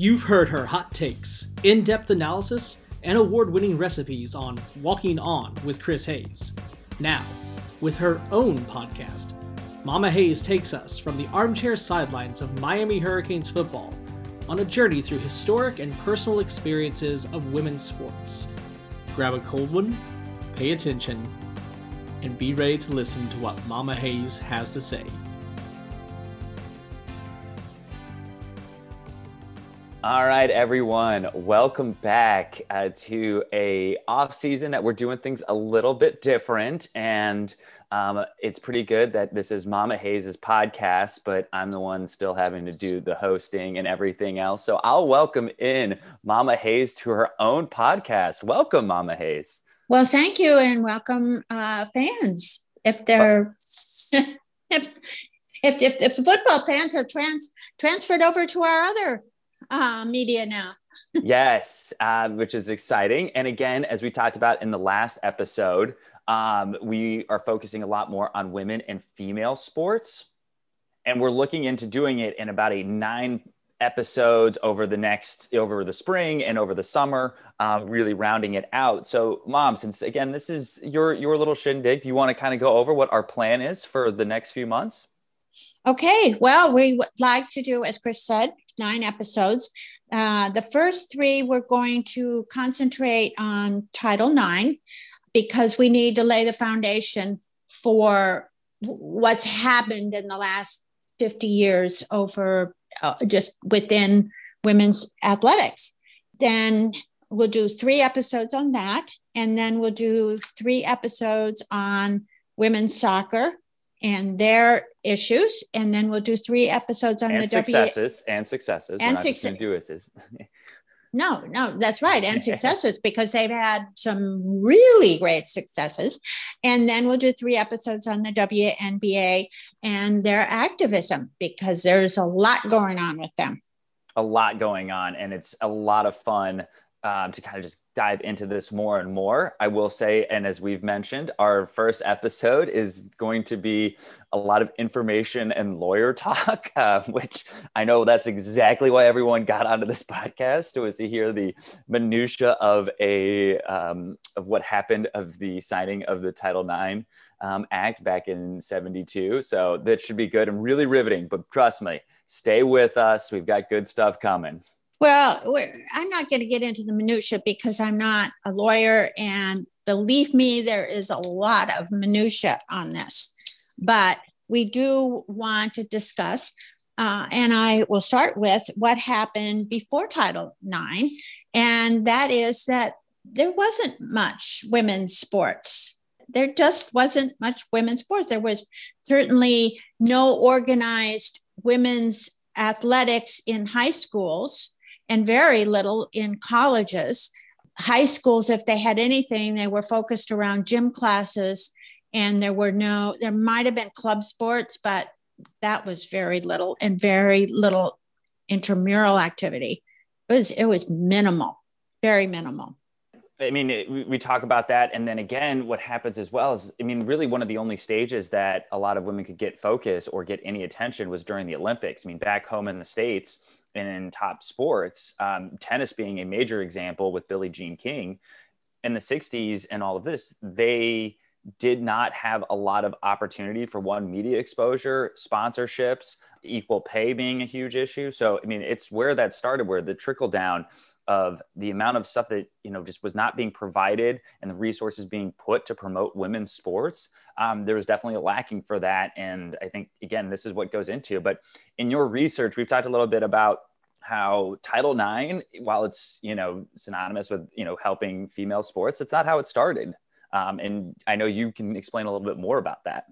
You've heard her hot takes, in depth analysis, and award winning recipes on Walking On with Chris Hayes. Now, with her own podcast, Mama Hayes takes us from the armchair sidelines of Miami Hurricanes football on a journey through historic and personal experiences of women's sports. Grab a cold one, pay attention, and be ready to listen to what Mama Hayes has to say. All right, everyone, welcome back uh, to a off season that we're doing things a little bit different, and um, it's pretty good that this is Mama Hayes' podcast, but I'm the one still having to do the hosting and everything else. So I'll welcome in Mama Hayes to her own podcast. Welcome, Mama Hayes. Well, thank you, and welcome uh, fans. If they're if, if if if the football fans are trans transferred over to our other uh, media now. yes, uh, which is exciting. And again, as we talked about in the last episode, um, we are focusing a lot more on women and female sports. And we're looking into doing it in about a nine episodes over the next over the spring and over the summer um, really rounding it out so mom since again this is your your little shindig do you want to kind of go over what our plan is for the next few months Okay, well, we would like to do, as Chris said, nine episodes. Uh, the first three, we're going to concentrate on Title IX because we need to lay the foundation for what's happened in the last 50 years over uh, just within women's athletics. Then we'll do three episodes on that. And then we'll do three episodes on women's soccer and their issues, and then we'll do three episodes on and the successes w- and successes and successes. no, no, that's right, and successes because they've had some really great successes, and then we'll do three episodes on the WNBA and their activism because there's a lot going on with them. A lot going on, and it's a lot of fun um, to kind of just dive into this more and more. I will say, and as we've mentioned, our first episode is going to be a lot of information and lawyer talk, uh, which I know that's exactly why everyone got onto this podcast was to hear the minutia of a um, of what happened of the signing of the Title IX um, Act back in '72. So that should be good and really riveting. But trust me, stay with us. We've got good stuff coming. Well, I'm not going to get into the minutia because I'm not a lawyer, and believe me, there is a lot of minutia on this. But we do want to discuss, uh, and I will start with what happened before Title IX, and that is that there wasn't much women's sports. There just wasn't much women's sports. There was certainly no organized women's athletics in high schools and very little in colleges. High schools, if they had anything, they were focused around gym classes, and there were no, there might have been club sports, but that was very little and very little intramural activity. It was, it was minimal, very minimal. I mean, it, we talk about that. And then again, what happens as well is, I mean, really one of the only stages that a lot of women could get focus or get any attention was during the Olympics. I mean, back home in the States, in top sports, um, tennis being a major example with Billie Jean King in the 60s and all of this, they did not have a lot of opportunity for one media exposure, sponsorships, equal pay being a huge issue. So, I mean, it's where that started, where the trickle down of the amount of stuff that you know just was not being provided and the resources being put to promote women's sports um, there was definitely a lacking for that. And i think again this is what goes into but in your research we've talked a little bit about how title ix while it's you know synonymous with you know helping female sports it's not how it started. Um, and i know you can explain a little bit more about that.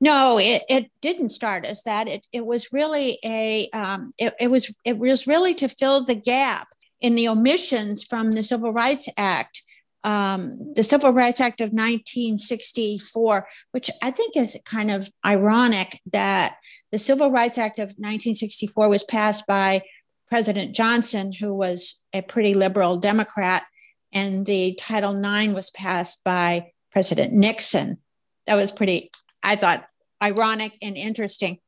No, it, it didn't start as that. It, it was really a um, it, it was it was really to fill the gap in the omissions from the Civil Rights Act, um, the Civil Rights Act of 1964, which I think is kind of ironic that the Civil Rights Act of 1964 was passed by President Johnson, who was a pretty liberal Democrat, and the Title IX was passed by President Nixon. That was pretty, I thought, ironic and interesting.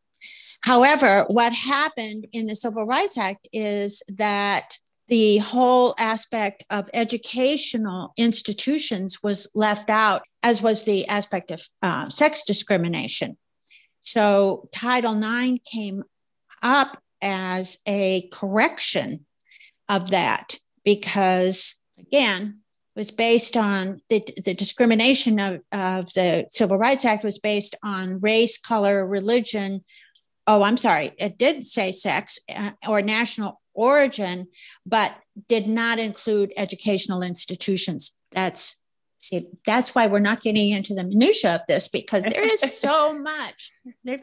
However, what happened in the Civil Rights Act is that the whole aspect of educational institutions was left out, as was the aspect of uh, sex discrimination. So Title IX came up as a correction of that because, again, it was based on the, the discrimination of, of the Civil Rights Act was based on race, color, religion. Oh, I'm sorry, it did say sex uh, or national origin, but did not include educational institutions. That's see, that's why we're not getting into the minutia of this because there is so much, there's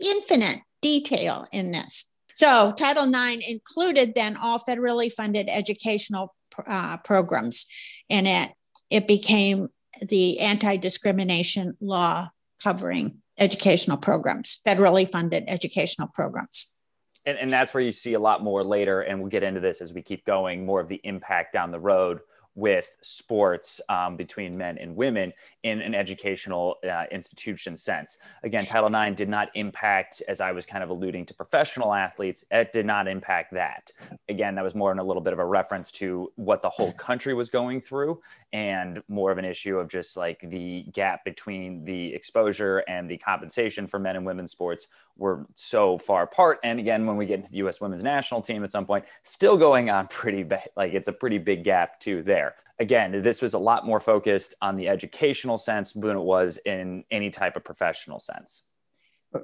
infinite detail in this. So Title IX included then all federally funded educational uh, programs in it. It became the anti-discrimination law covering educational programs, federally funded educational programs and, and that's where you see a lot more later and we'll get into this as we keep going more of the impact down the road with sports um, between men and women in an educational uh, institution sense. Again, Title IX did not impact, as I was kind of alluding to professional athletes, it did not impact that. Again, that was more in a little bit of a reference to what the whole country was going through and more of an issue of just like the gap between the exposure and the compensation for men and women's sports were so far apart. And again, when we get into the U.S. women's national team at some point, still going on pretty big, like it's a pretty big gap too there. Again, this was a lot more focused on the educational sense than it was in any type of professional sense.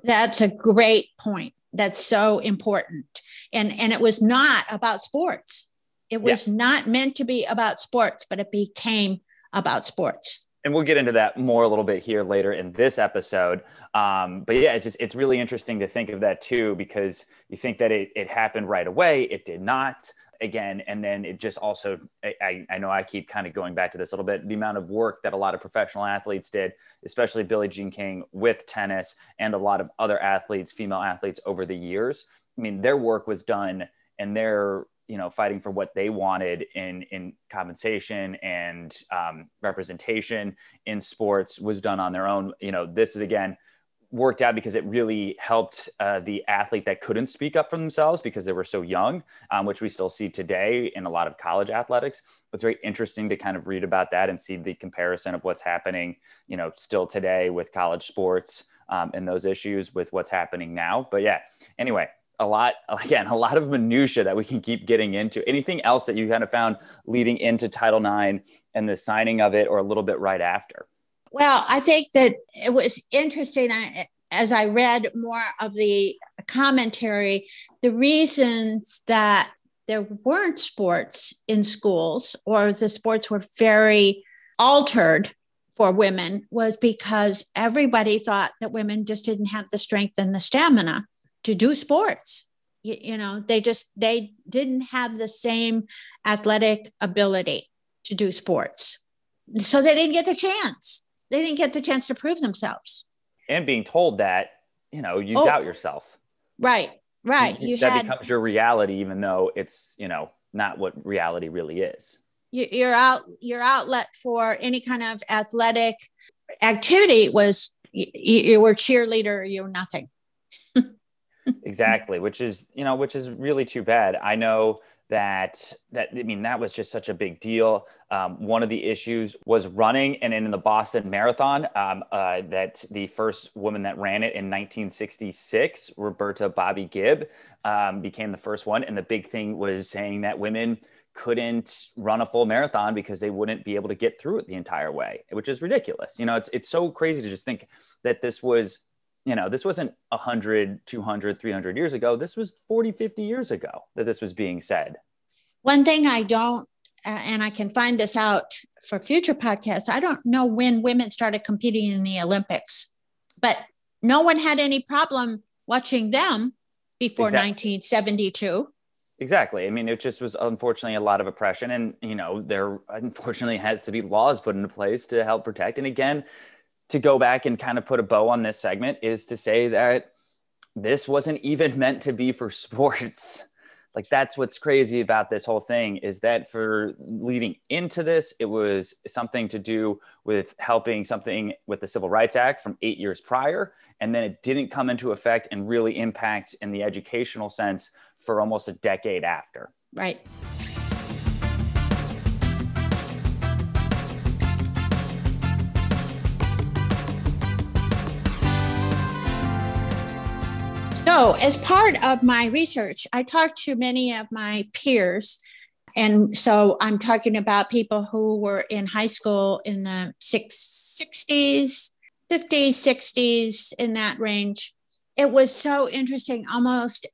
That's a great point. That's so important. And and it was not about sports it was yeah. not meant to be about sports, but it became about sports. And we'll get into that more a little bit here later in this episode. Um, but yeah, it's just it's really interesting to think of that too, because you think that it, it happened right away. It did not again. And then it just also, I, I know I keep kind of going back to this a little bit, the amount of work that a lot of professional athletes did, especially Billie Jean King with tennis and a lot of other athletes, female athletes over the years. I mean, their work was done and their you know fighting for what they wanted in in compensation and um, representation in sports was done on their own. You know this is again worked out because it really helped uh, the athlete that couldn't speak up for themselves because they were so young um, which we still see today in a lot of college athletics. It's very interesting to kind of read about that and see the comparison of what's happening you know still today with college sports um, and those issues with what's happening now. But yeah anyway a lot again a lot of minutia that we can keep getting into. Anything else that you kind of found leading into title ix and the signing of it or a little bit right after? Well i think that it was interesting. I, as i read more of the commentary the reasons that there weren't sports in schools or the sports were very altered for women was because everybody thought that women just didn't have the strength and the stamina to do sports. You, you know they just they didn't have the same athletic ability to do sports. So they didn't get the chance. They didn't get the chance to prove themselves. And being told that you know you oh, doubt yourself. Right right. You, that had, becomes your reality even though it's you know not what reality really is. Your out your outlet for any kind of athletic activity was you, you were cheerleader you were nothing exactly which is you know which is really too bad. I know that that i mean that was just such a big deal. Um, one of the issues was running and in the boston marathon um, uh, that the first woman that ran it in 1966 roberta bobbi gibb um, became the first one. And the big thing was saying that women couldn't run a full marathon because they wouldn't be able to get through it the entire way which is ridiculous. You know it's it's so crazy to just think that this was you know this wasn't 100 200 300 years ago this was 40 50 years ago that this was being said one thing i don't uh, and i can find this out for future podcasts i don't know when women started competing in the olympics but no one had any problem watching them before exactly. 1972 Exactly. I mean, it just was unfortunately a lot of oppression, and you know, there unfortunately has to be laws put into place to help protect. And again, to go back and kind of put a bow on this segment is to say that this wasn't even meant to be for sports. like that's what's crazy about this whole thing is that for leading into this it was something to do with helping something with the civil rights act from eight years prior and then it didn't come into effect and really impact in the educational sense for almost a decade after right So, as part of my research, I talked to many of my peers. And so I'm talking about people who were in high school in the six, 60s, 50s, 60s, in that range. It was so interesting. Almost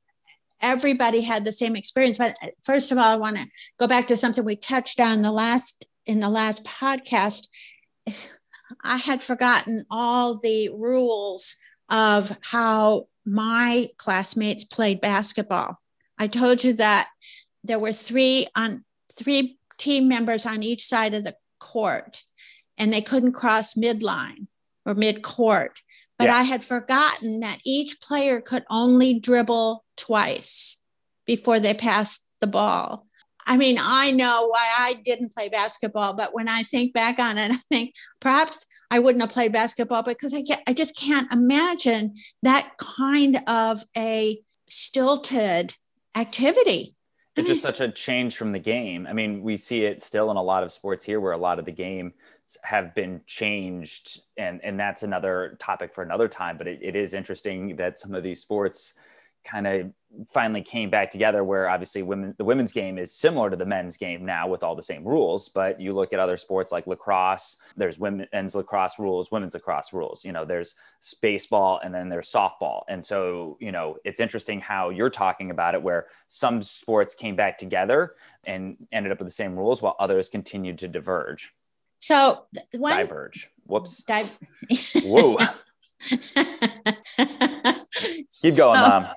everybody had the same experience. But uh, first of all, I want to go back to something we touched on the last in the last podcast. I had forgotten all the rules of how my classmates played basketball. I told you that there were three on three team members on each side of the court and they couldn't cross midline or mid court. But yeah. I had forgotten that each player could only dribble twice before they passed the ball. I mean, I know why I didn't play basketball, but when I think back on it, I think perhaps I wouldn't have played basketball because I can't, I just can't imagine that kind of a stilted activity. It's just such a change from the game. I mean, we see it still in a lot of sports here where a lot of the game have been changed and and that's another topic for another time but it, it is interesting that some of these sports kind of finally came back together where obviously women the women's game is similar to the men's game now with all the same rules but you look at other sports like lacrosse there's women's lacrosse rules women's lacrosse rules you know there's baseball and then there's softball. And so you know it's interesting how you're talking about it where some sports came back together and ended up with the same rules while others continued to diverge. So one diverge. Whoops. Di- whoa. Keep going so, mom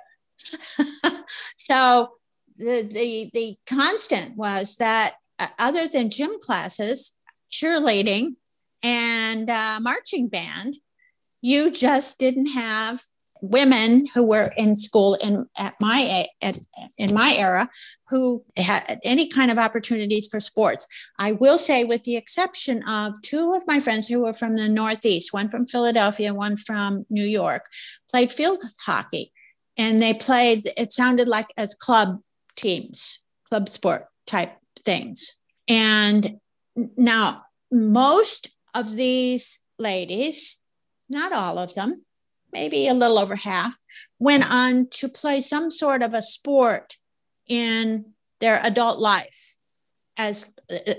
so the, the the constant was that uh, other than gym classes, cheerleading and uh, marching band, you just didn't have women who were in school in at my at, in my era who had any kind of opportunities for sports. I will say, with the exception of two of my friends who were from the Northeast, one from Philadelphia, one from New York, played field hockey and they played it sounded like as club teams club sport type things. And now most of these ladies not all of them maybe a little over half went on to play some sort of a sport in their adult life. As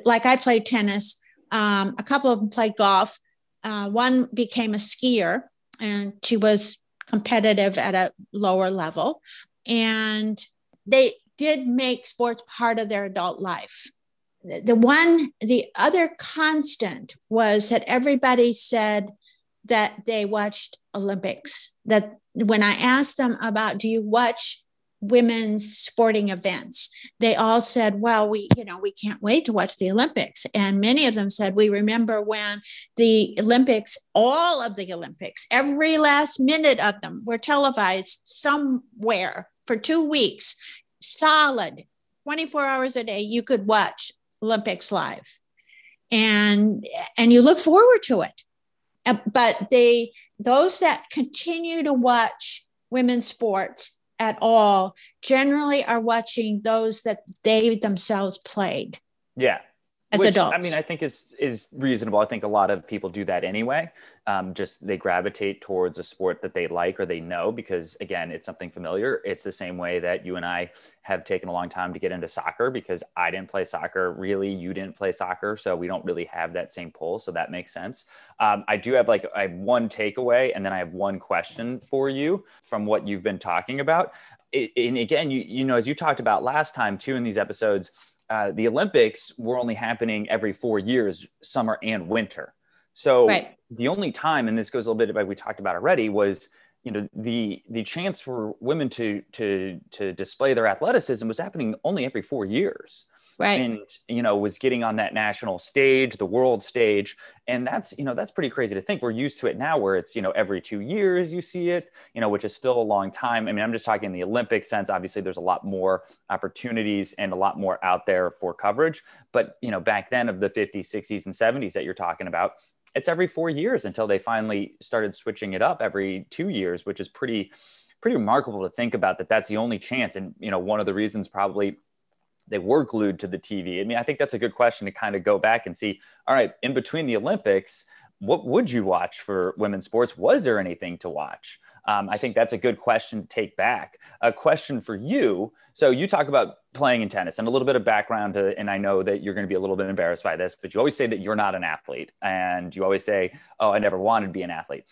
like i played tennis um, a couple of them played golf. Uh, one became a skier and she was competitive at a lower level. And they did make sports part of their adult life. The one, the other constant was that everybody said that they watched Olympics. That when I asked them about, do you watch women's sporting events. They all said well we you know we can't wait to watch the olympics. And many of them said we remember when the olympics all of the olympics every last minute of them were televised somewhere for two weeks solid 24 hours a day you could watch olympics live. And and you look forward to it. Uh, but they those that continue to watch women's sports at all generally are watching those that they themselves played. Yeah. As Which, adults. I mean, I think is is reasonable. I think a lot of people do that anyway. Um, just they gravitate towards a sport that they like or they know because again, it's something familiar. It's the same way that you and I have taken a long time to get into soccer because I didn't play soccer. Really, you didn't play soccer, so we don't really have that same pull. So that makes sense. Um, I do have like I have one takeaway, and then I have one question for you from what you've been talking about it, and again, you you know, as you talked about last time too in these episodes, uh, the Olympics were only happening every four years, summer and winter. So right. The only time, and this goes a little bit like we talked about already, was you know the the chance for women to to to display their athleticism was happening only every four years. Right. And you know was getting on that national stage the world stage. And that's you know that's pretty crazy to think. We're used to it now where it's you know every two years you see it you know which is still a long time. I mean i'm just talking in the olympic sense. Obviously there's a lot more opportunities and a lot more out there for coverage. But you know back then of the 50s 60s and 70s that you're talking about it's every four years until they finally started switching it up every two years which is pretty pretty remarkable to think about that that's the only chance and you know one of the reasons probably they were glued to the TV? I mean, I think that's a good question to kind of go back and see. All right, in between the Olympics, what would you watch for women's sports? Was there anything to watch? Um, I think that's a good question to take back. A question for you. So you talk about playing in tennis and a little bit of background, to, and I know that you're going to be a little bit embarrassed by this, but you always say that you're not an athlete, and you always say, "Oh, I never wanted to be an athlete."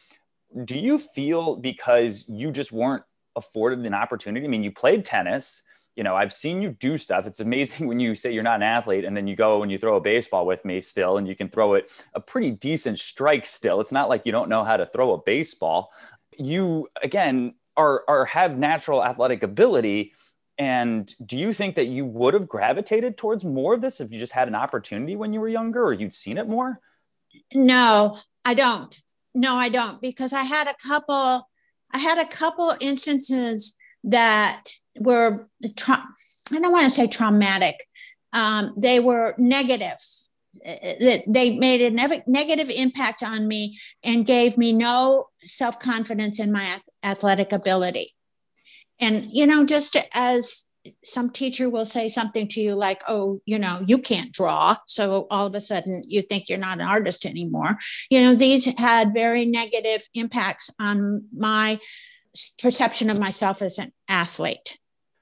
Do you feel because you just weren't afforded an opportunity? I mean, you played tennis you know, I've seen you do stuff. It's amazing when you say you're not an athlete and then you go and you throw a baseball with me still and you can throw it a pretty decent strike still. It's not like you don't know how to throw a baseball. You again are are have natural athletic ability and do you think that you would have gravitated towards more of this if you just had an opportunity when you were younger or you'd seen it more? No, I don't. No, I don't because I had a couple I had a couple instances that were tra- I don't want to say traumatic. Um, they were negative. They made a ne- negative impact on me and gave me no self confidence in my athletic ability. And you know, just as some teacher will say something to you like, "Oh, you know, you can't draw," so all of a sudden you think you're not an artist anymore. You know, these had very negative impacts on my perception of myself as an athlete.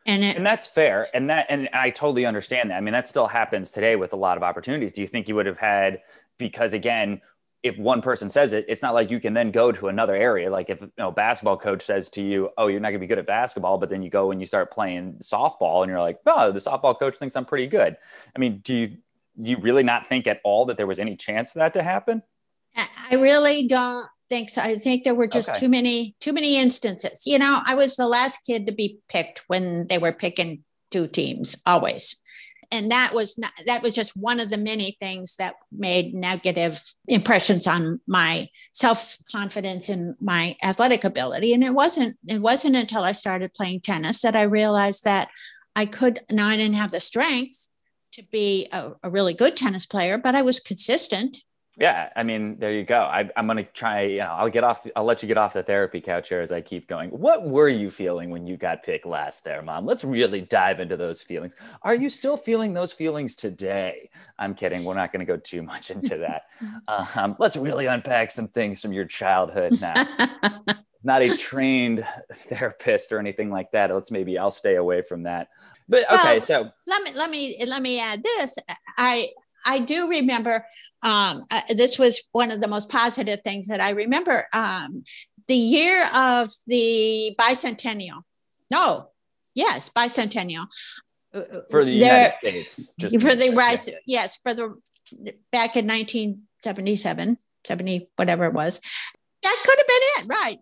And, it, and that's fair. And that, and I totally understand that. I mean, that still happens today with a lot of opportunities. Do you think you would have had, because again, if one person says it, it's not like you can then go to another area. Like if you know basketball coach says to you, "Oh, you're not going to be good at basketball," but then you go and you start playing softball, and you're like, "Oh, the softball coach thinks I'm pretty good." I mean, do you do you really not think at all that there was any chance of that to happen? I really don't think so. I think there were just okay. too many too many instances. You know, I was the last kid to be picked when they were picking two teams always. And that was not that was just one of the many things that made negative impressions on my self-confidence and my athletic ability. And it wasn't it wasn't until I started playing tennis that I realized that I could now I didn't have the strength to be a, a really good tennis player, but I was consistent yeah, I mean, there you go. I, am going to try. You know, I'll get off. I'll let you get off the therapy couch here as I keep going. What were you feeling when you got picked last, there, Mom? Let's really dive into those feelings. Are you still feeling those feelings today? I'm kidding. We're not going to go too much into that. um, let's really unpack some things from your childhood now. not a trained therapist or anything like that. Let's maybe I'll stay away from that. But okay, well, so let me let me let me add this. I I do remember um, uh, this was one of the most positive things that I remember. Um, the year of the bicentennial. No, yes, bicentennial. For the there, United States. for the right, yes, for the back in 1977, 70, whatever it was. That could have been it, right?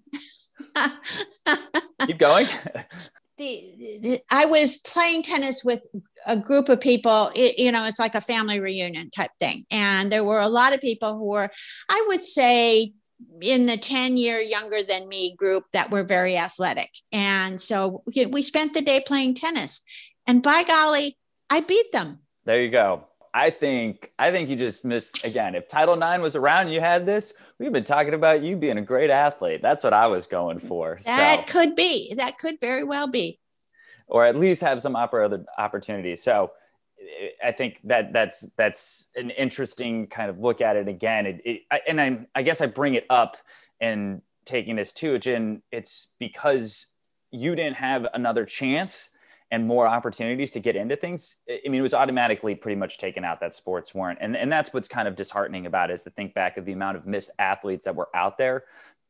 Keep going. the, the, I was playing tennis with a group of people. It, you know, it's like a family reunion type thing, and there were a lot of people who were, I would say, in the 10 year younger than me group that were very athletic. And so we spent the day playing tennis. And by golly, I beat them. There you go. I think I think you just missed again. If Title IX was around, you had this. We've been talking about you being a great athlete. That's what I was going for. That so. could be. That could very well be. Or at least have some other opportunities. So I think that that's that's an interesting kind of look at it again. It, it, I, and I, I guess I bring it up and taking this too, Jen. It's because you didn't have another chance and more opportunities to get into things, I mean, it was automatically pretty much taken out that sports weren't. And, and that's what's kind of disheartening about it is to think back of the amount of missed athletes that were out there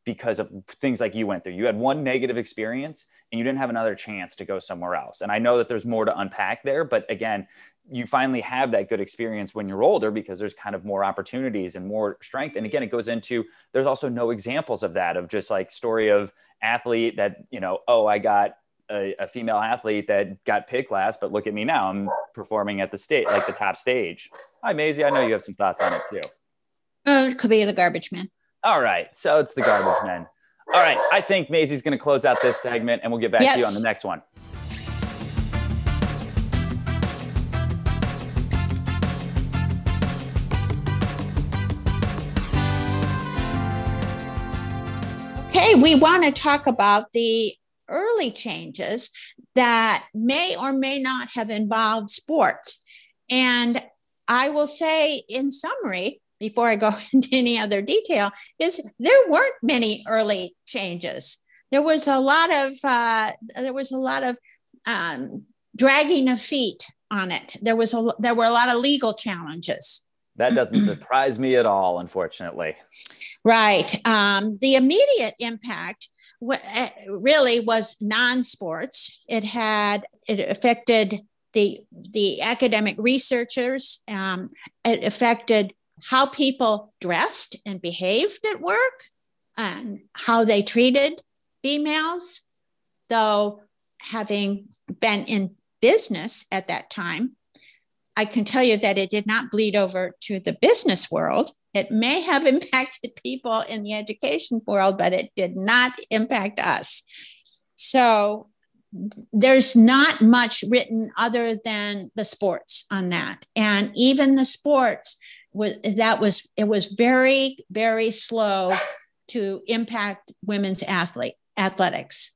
because of things like you went through. You had one negative experience and you didn't have another chance to go somewhere else. And I know that there's more to unpack there, but again, you finally have that good experience when you're older because there's kind of more opportunities and more strength. And again, it goes into there's also no examples of that of just like story of athlete that, you know, oh, I got a, a, female athlete that got picked last, but look at me now. I'm performing at the state, like the top stage. Hi, Maisie. I know you have some thoughts on it too. Uh, it could be the garbage man. All right. So it's the garbage man. All right. I think Maisie's going to close out this segment and we'll get back yes. to you on the next one. Okay, we want to talk about the early changes that may or may not have involved sports. And I will say, in summary, before I go into any other detail, is there weren't many early changes. There was a lot of uh, there was a lot of um, dragging of feet on it. There was a there were a lot of legal challenges. That doesn't surprise me at all, unfortunately. Right. Um, the immediate impact eh, really was non-sports. It had it affected the the academic researchers. Um, it affected how people dressed and behaved at work and how they treated females. Though having been in business at that time, I can tell you that it did not bleed over to the business world. It may have impacted people in the education world, but it did not impact us. So there's not much written other than the sports on that. And even the sports was that was it was very very slow to impact women's athlete athletics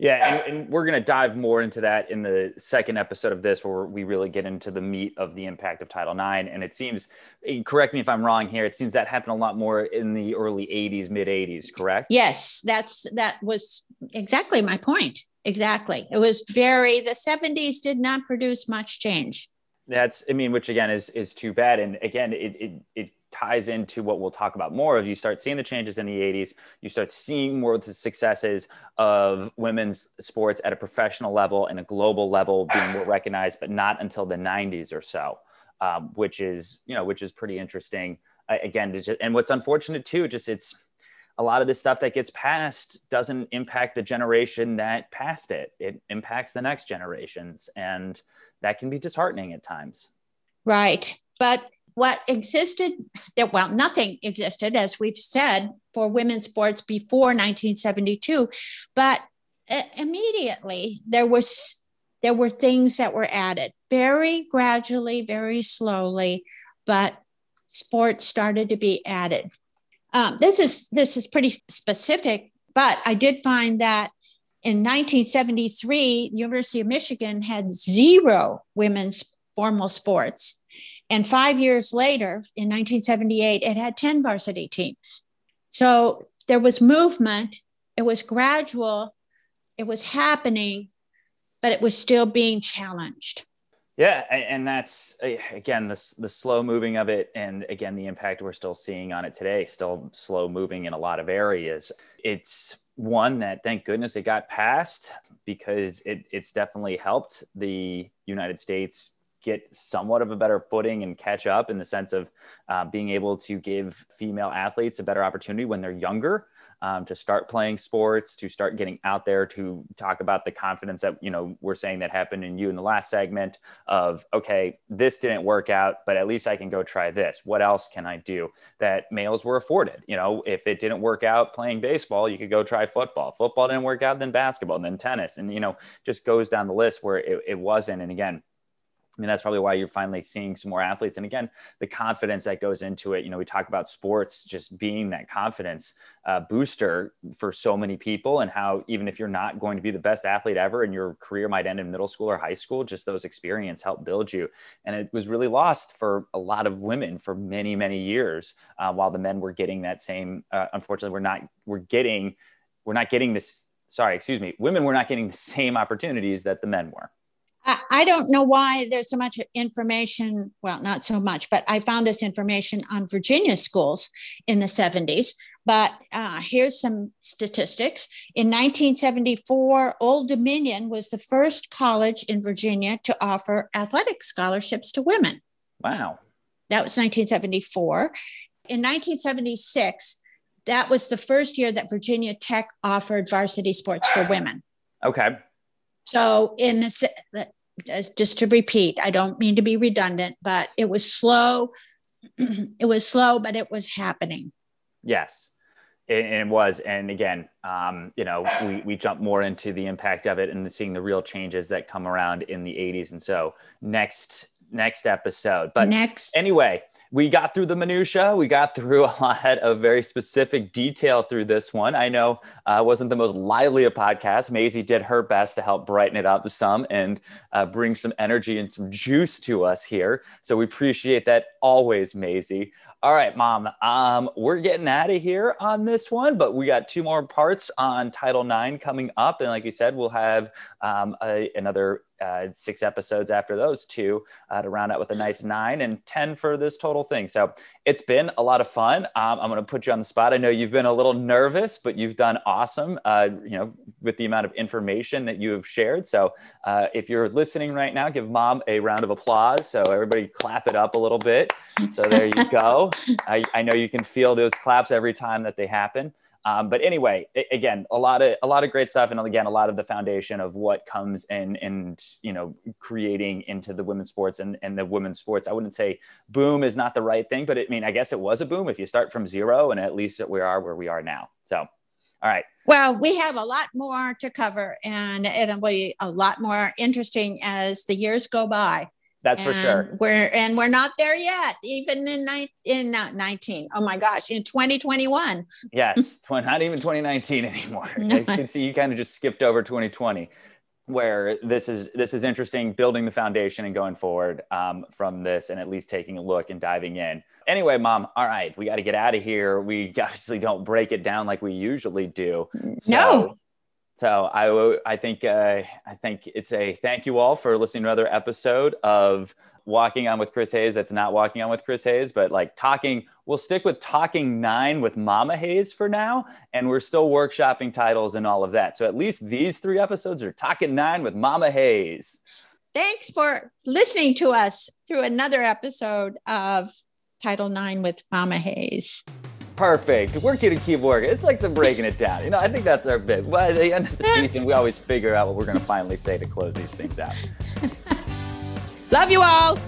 yeah and, and we're going to dive more into that in the second episode of this where we really get into the meat of the impact of title ix and it seems eh, correct me if i'm wrong here it seems that happened a lot more in the early 80s mid 80s correct? Yes that's that was exactly my point. Exactly. It was very the 70s did not produce much change. That's, I mean, which again is is too bad. And again, it it it ties into what we'll talk about more of you start seeing the changes in the 80s you start seeing more of the successes of women's sports at a professional level and a global level being more recognized but not until the 90s or so um, which is you know which is pretty interesting uh, again just, and what's unfortunate too just it's a lot of the stuff that gets passed doesn't impact the generation that passed it it impacts the next generations and that can be disheartening at times. Right. But what existed well nothing existed as we've said for women's sports before 1972 but immediately there was there were things that were added very gradually very slowly but sports started to be added um, this is this is pretty specific but i did find that in 1973, the University of Michigan had zero women's formal sports. And five years later, in 1978, it had 10 varsity teams. So there was movement, it was gradual, it was happening, but it was still being challenged. Yeah, and that's again the the slow moving of it, and again the impact we're still seeing on it today. Still slow moving in a lot of areas. It's one that thank goodness it got passed because it, it's definitely helped the United States get somewhat of a better footing and catch up in the sense of uh, being able to give female athletes a better opportunity when they're younger um, to start playing sports, to start getting out there, to talk about the confidence that you know we're saying that happened in you in the last segment of okay, this didn't work out, but at least I can go try this. What else can I do that males were afforded? You know, if it didn't work out playing baseball, you could go try football. Football didn't work out, then basketball, then tennis, and you know, just goes down the list where it, it wasn't. And again I mean, that's probably why you're finally seeing some more athletes. And again, the confidence that goes into it. You know, we talk about sports just being that confidence uh, booster for so many people, and how even if you're not going to be the best athlete ever and your career might end in middle school or high school, just those experiences help build you. And it was really lost for a lot of women for many, many years, uh, while the men were getting that same. Uh, unfortunately, we're not. We're getting. We're not getting this. Sorry, excuse me. Women were not getting the same opportunities that the men were. I don't know why there's so much information. Well, not so much, but I found this information on Virginia schools in the 70s. But uh, here's some statistics. In 1974, Old Dominion was the first college in Virginia to offer athletic scholarships to women. Wow. That was 1974. In 1976, that was the first year that Virginia Tech offered varsity sports for women. Okay. So, in this, just to repeat, I don't mean to be redundant, but it was slow. it was slow, but it was happening. Yes, it, it was. And again, um, you know, we, we jump more into the impact of it and seeing the real changes that come around in the 80s. And so next next episode. But next anyway, we got through the minutia. We got through a lot of very specific detail through this one. I know uh, wasn't the most lively a podcast. Maisie did her best to help brighten it up some and uh, bring some energy and some juice to us here. So we appreciate that always, Maisie. All right, mom. Um, we're getting out of here on this one, but we got two more parts on Title IX coming up, and like you said, we'll have um, a, another uh, six episodes after those two uh, to round out with a nice nine and 10 for this total thing. So it's been a lot of fun. Um, I'm going to put you on the spot. I know you've been a little nervous, but you've done awesome, uh, you know, with the amount of information that you have shared. So uh, if you're listening right now, give mom a round of applause. So everybody clap it up a little bit. So there you go. I, I know you can feel those claps every time that they happen. Um, but anyway, again, a lot of a lot of great stuff, and again, a lot of the foundation of what comes in and you know creating into the women's sports and, and the women's sports. I wouldn't say boom is not the right thing, but I mean, I guess it was a boom if you start from zero, and at least we are where we are now. So, all right. Well, we have a lot more to cover, and it'll be a lot more interesting as the years go by. That's and for sure. We're and we're not there yet, even in ni- in not 19. Oh my gosh, in 2021. yes, not even 2019 anymore. I can see you kind of just skipped over 2020, where this is this is interesting, building the foundation and going forward um, from this, and at least taking a look and diving in. Anyway, mom. All right, we got to get out of here. We obviously don't break it down like we usually do. So, no so I, I think uh, I think it's a thank you all for listening to another episode of Walking On with Chris Hayes. That's not Walking On with Chris Hayes, but like talking. We'll stick with Talking Nine with Mama Hayes for now, and we're still workshopping titles and all of that. So at least these three episodes are Talking Nine with Mama Hayes. Thanks for listening to us through another episode of Title Nine with Mama Hayes. Perfect. We're going to keep working. It's like the breaking it down. You know, I think that's our bit. At the end of the season, we always figure out what we're going to finally say to close these things out. Love you all.